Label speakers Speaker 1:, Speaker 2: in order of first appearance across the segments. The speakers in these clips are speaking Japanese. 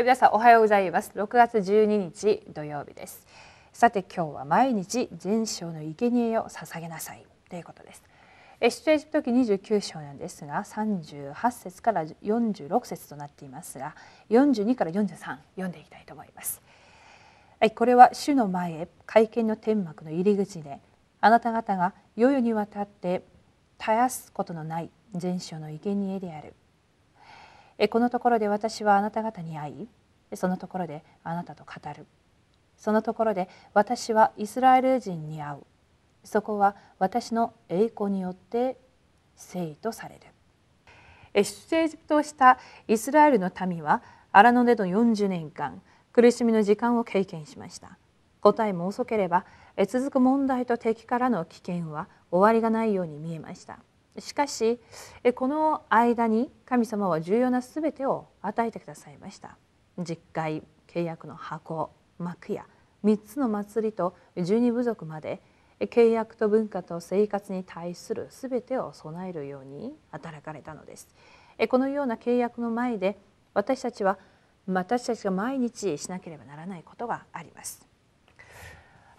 Speaker 1: はい皆さんおはようございます。6月12日土曜日です。さて今日は毎日全章の生贄を捧げなさい。ということです。出エジプト記29章なんですが38節から46節となっていますが42から43読んでいきたいと思います。はいこれは主の前へ会見の天幕の入り口であなた方が世々にわたって絶やすことのない全章の生贄である。このところで私はあなた方に会いそのところであなたと語る。そのところで私はイスラエル人に会う。そこは私の栄光によって聖とされる。出エジプトをしたイスラエルの民は荒野での40年間苦しみの時間を経験しました。答えも遅ければ続く問題と敵からの危険は終わりがないように見えました。しかしこの間に神様は重要な全てを与えてくださいました。実会契約の箱幕や3つの祭りと十二部族まで契約と文化と生活に対する全てを備えるように働かれたのです。このような契約の前で私たちは私たちが毎日しなければならないことがあります。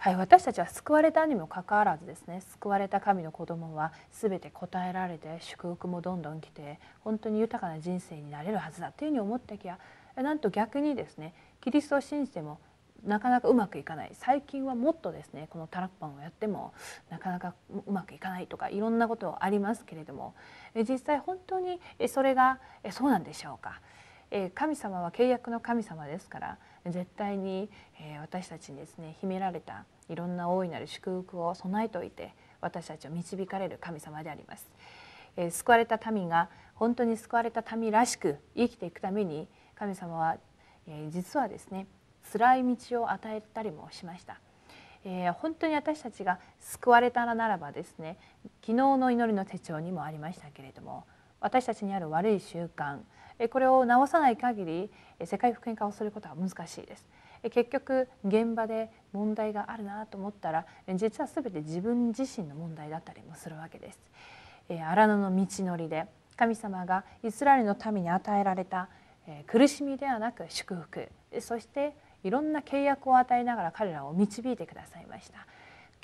Speaker 1: はい、私たちは救われたにもかかわらずですね救われた神の子供は全て答えられて祝福もどんどん来て本当に豊かな人生になれるはずだというふうに思ってきゃなんと逆にですねキリストを信じてもなかなかうまくいかない最近はもっとですねこのタラッパンをやってもなかなかうまくいかないとかいろんなことありますけれども実際本当にそれがそうなんでしょうか。神様は契約の神様ですから絶対に私たちにですね秘められたいろんな大いなる祝福を備えておいて私たちを導かれる神様であります。救われた民が本当に救われた民らしく生きていくために神様は実はですね辛い道を与えたりもしました。えー、本当に私たちが救われたらならばですね昨日の祈りの手帳にもありましたけれども私たちにある悪い習慣これを直さない限り世界福音化をすることは難しいです。結局現場で問題があるなと思ったら実は全て自分自身の問題だったりもするわけです。荒野の道のりで神様がイスラエルの民に与えられた苦しみではなく祝福そしていろんな契約を与えながら彼らを導いてくださいました。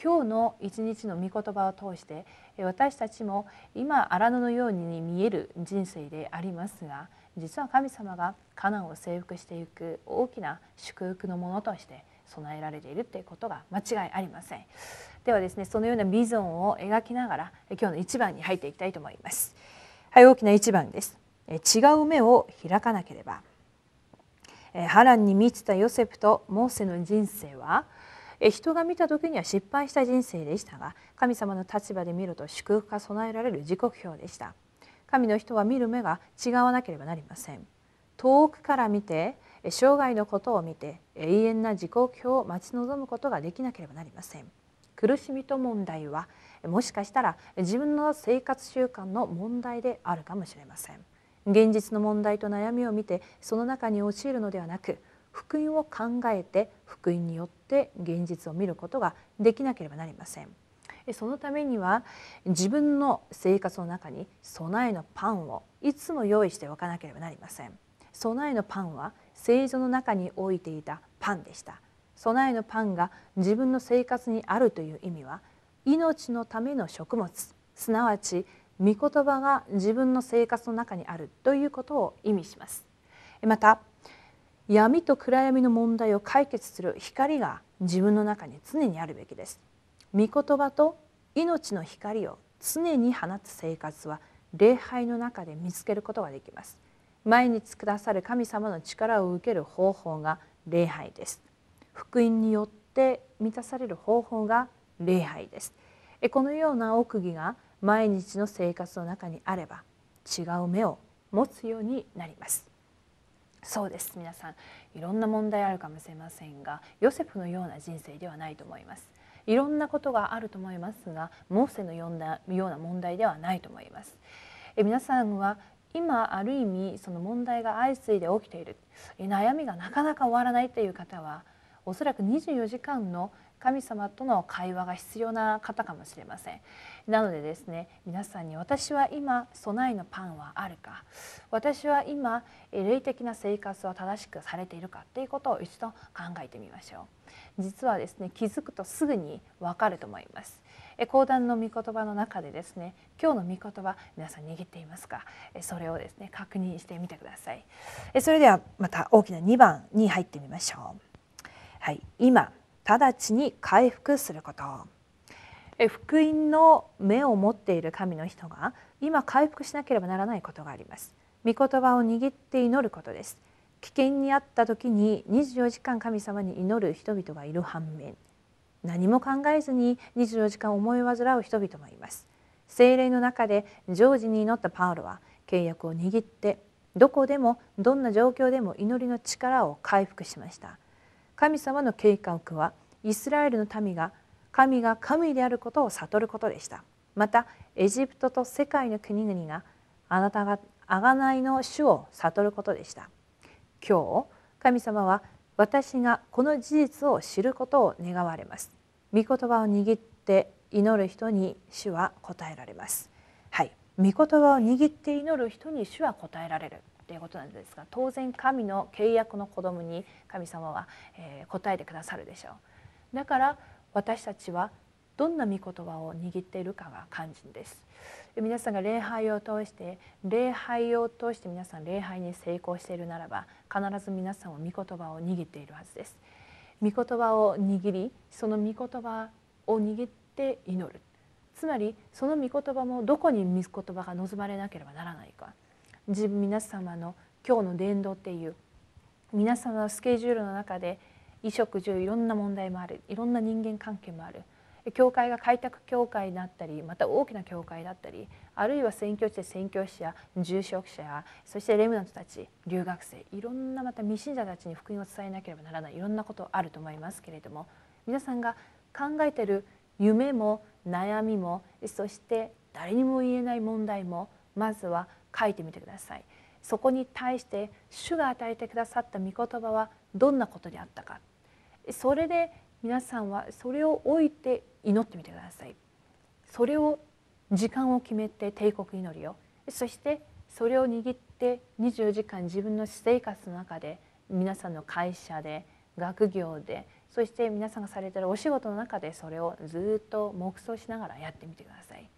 Speaker 1: 今日の一日の御言葉を通して私たちも今荒野のように見える人生でありますが実は神様がカナンを征服していく大きな祝福のものとして備えられているということが間違いありません。ではですねそのようなビジョンを描きながら今日の一番に入っていきたいと思います。はい大きな一番です。違う目を開かなければ。波乱に満ちたヨセフとモーセの人生は人が見た時には失敗した人生でしたが神様の立場で見ると祝福が備えられる時刻表でした。神の人は見る目が違わなければなりません。遠くから見て生涯のことを見て永遠な時刻表を待ち望むことができなければなりません。苦しみと問題はもしかしたら自分の生活習慣の問題であるかもしれません。現実の問題と悩みを見てその中に陥るのではなく福音を考えて福音によって現実を見ることができなければなりません。そのためには自分の生活の中に備えのパンをいつも用意しておかなければなりません。備えのパンは聖女の中に置いていたパンでした。備えのパンが自分の生活にあるという意味は命のための食物。すなわち御言葉が自分の生活の中にあるということを意味します。また闇と暗闇の問題を解決する光が自分の中に常にあるべきです。御言葉と命の光を常に放つ生活は礼拝の中で見つけることができます。毎日くださる神様の力を受ける方法が礼拝です。福音によって満たされる方法が礼拝です。このような奥義が毎日の生活の中にあれば違う目を持つようになります。そうです。皆さんいろんな問題あるかもしれませんがヨセフのような人生ではないと思います。いろんなことがあると思いますがモーセのようなような問題ではないと思います。え皆さんは今ある意味その問題が相次いで起きている。悩みがなかなか終わらないという方はおそらく24時間の神様との会話が必要な方かもしれません。なのでですね皆さんに私は今備えのパンはあるか私は今霊的な生活は正しくされているかっていうことを一度考えてみましょう。実はですね気づくとすぐにわかると思います。講談の御言葉の中でですね今日の御言葉皆さん握っていますか？それをですね確認してみてください。それではまた大きな2番に入ってみましょう。はい今。直ちに回復すること。福音の目を持っている神の人が今回復しなければならないことがあります。御言葉を握って祈ることです。危険にあった時に24時間神様に祈る人々がいる反面何も考えずに24時間思い煩う人々もいます。精霊の中で常時に祈ったパウロは契約を握ってどこでもどんな状況でも祈りの力を回復しました。神様の計画はイスラエルの民が神が神であることを悟ることでした。またエジプトと世界の国々があなたが贖いの主を悟ることでした。今日神様は私がこの事実を知ることを願われます。御言葉を握って祈る人に主は答えられます。はい。御言葉を握って祈る人に主は答えられる。ということなんですが当然神の契約の子供に神様は、え答えてくださるでしょう。だから私たちはどんな御言葉を握っているかが肝心です。皆さんが礼拝を通して礼拝を通して皆さん礼拝に成功しているならば必ず皆さんは御言葉を握っているはずです。御言葉を握りその御言葉を握って祈る。つまりその御言葉もどこに御言葉が望まれなければならないか。自分皆様の今日の伝道っていう皆様のスケジュールの中で衣食住いろんな問題もある。いろんな人間関係もある。教会が開拓教会だったりまた大きな教会だったりあるいは宣教地で宣教師や住職者やそしてレムナントたち留学生いろんなまた未信者たちに福音を伝えなければならない。いろんなことあると思いますけれども皆さんが考えてる夢も悩みもそして誰にも言えない問題もまずは書いてみてください。そこに対して主が与えてくださった御言葉はどんなことであったか。それで皆さんはそれを置いて祈ってみてください。それを時間を決めて帝国祈りを。そしてそれを握って24時間自分の私生活の中で皆さんの会社で学業でそして皆さんがされてるお仕事の中でそれをずっと黙想しながらやってみてください。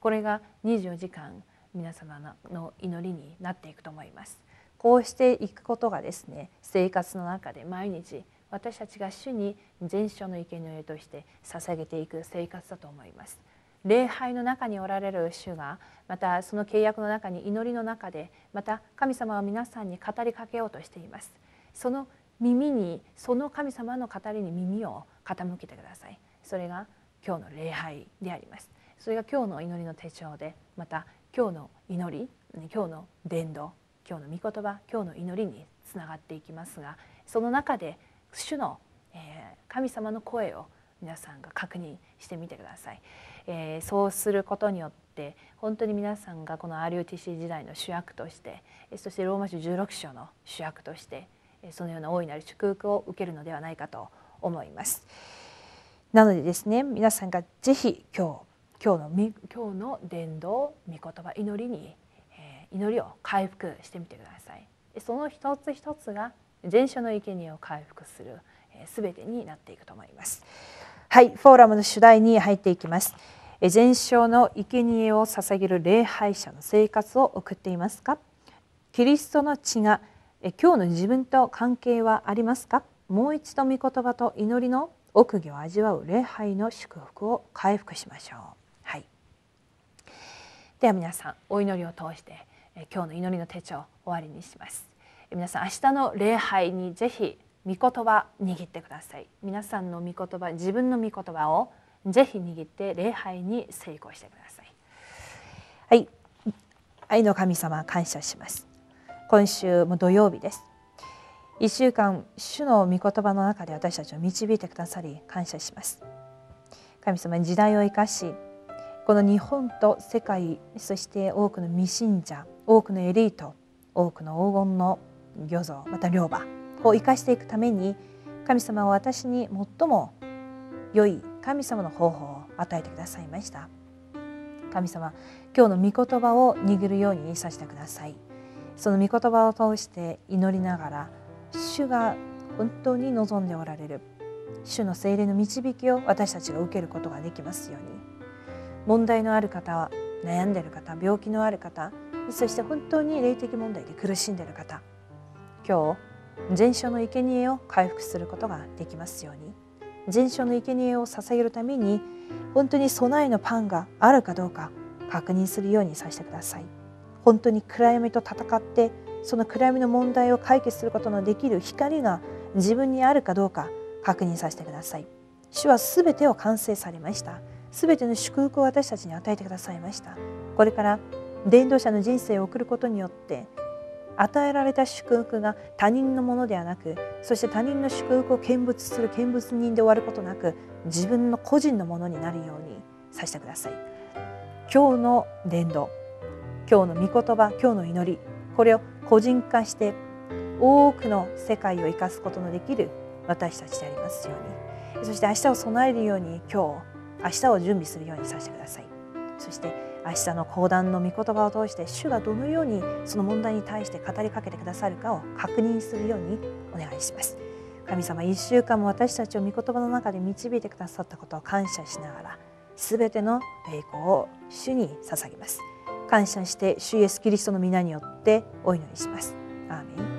Speaker 1: これが24時間皆様の祈りになっていくと思います。こうしていくことがですね生活の中で毎日私たちが主に全書の生贄として捧げていく生活だと思います。礼拝の中におられる主がまたその契約の中に祈りの中でまた神様は皆さんに語りかけようとしています。その耳にその神様の語りに耳を傾けてください。それが今日の礼拝であります。それが今日の祈りの手帳でまた今日の祈り今日の伝道今日の御言葉今日の祈りにつながっていきますがその中で主の、え神様の声を皆さんが確認してみてください、え、そうすることによって本当に皆さんがこの RUTC 時代の主役としてそしてローマ書16章の主役としてそのような大いなる祝福を受けるのではないかと思います。なのでですね皆さんがぜひ今日今日の今日の伝道御言葉祈りに、えー、祈りを回復してみてください。その一つ一つが全書の生贄を回復する、えー、全てになっていくと思います。はいフォーラムの主題に入っていきます。全焼の生贄を捧げる礼拝者の生活を送っていますか？キリストの血が今日の自分と関係はありますか？もう一度御言葉と祈りの奥義を味わう礼拝の祝福を回復しましょう。では皆さんお祈りを通して今日の祈りの手帳を終わりにします。皆さん明日の礼拝にぜひ御言葉握ってください。皆さんの御言葉自分の御言葉をぜひ握って礼拝に成功してください。はい。愛の神様感謝します。今週も土曜日です。1週間主の御言葉の中で私たちを導いてくださり感謝します。神様に時代を生かしこの日本と世界そして多くの未信者多くのエリート多くの黄金の漁像また漁場を生かしていくために神様は私に最も良い神様の方法を与えてくださいました。神様今日の御言葉を握るようにさせてください。その御言葉を通して祈りながら主が本当に望んでおられる主の精霊の導きを私たちが受けることができますように。問題のある方は悩んでいる方病気のある方そして本当に霊的問題で苦しんでいる方今日全焼の生贄を回復することができますように全焼の生贄を捧げるために本当に備えのパンがあるかどうか確認するようにさせてください。本当に暗闇と戦ってその暗闇の問題を解決することのできる光が自分にあるかどうか確認させてください。主はすべてを完成されました。すべての祝福を私たちに与えてくださいました。これから伝道者の人生を送ることによって与えられた祝福が他人のものではなくそして他人の祝福を見物する見物人で終わることなく自分の個人のものになるようにさせてください。今日の伝道今日の御言葉今日の祈りこれを個人化して多くの世界を生かすことのできる私たちでありますように。そして明日を備えるように今日明日を準備するようにさせてください。そして明日の講談の御言葉を通して主がどのようにその問題に対して語りかけてくださるかを確認するようにお願いします。神様1週間も私たちを御言葉の中で導いてくださったことを感謝しながら全ての栄光を主に捧げます。感謝して主イエスキリストの皆によってお祈りします。アーメン。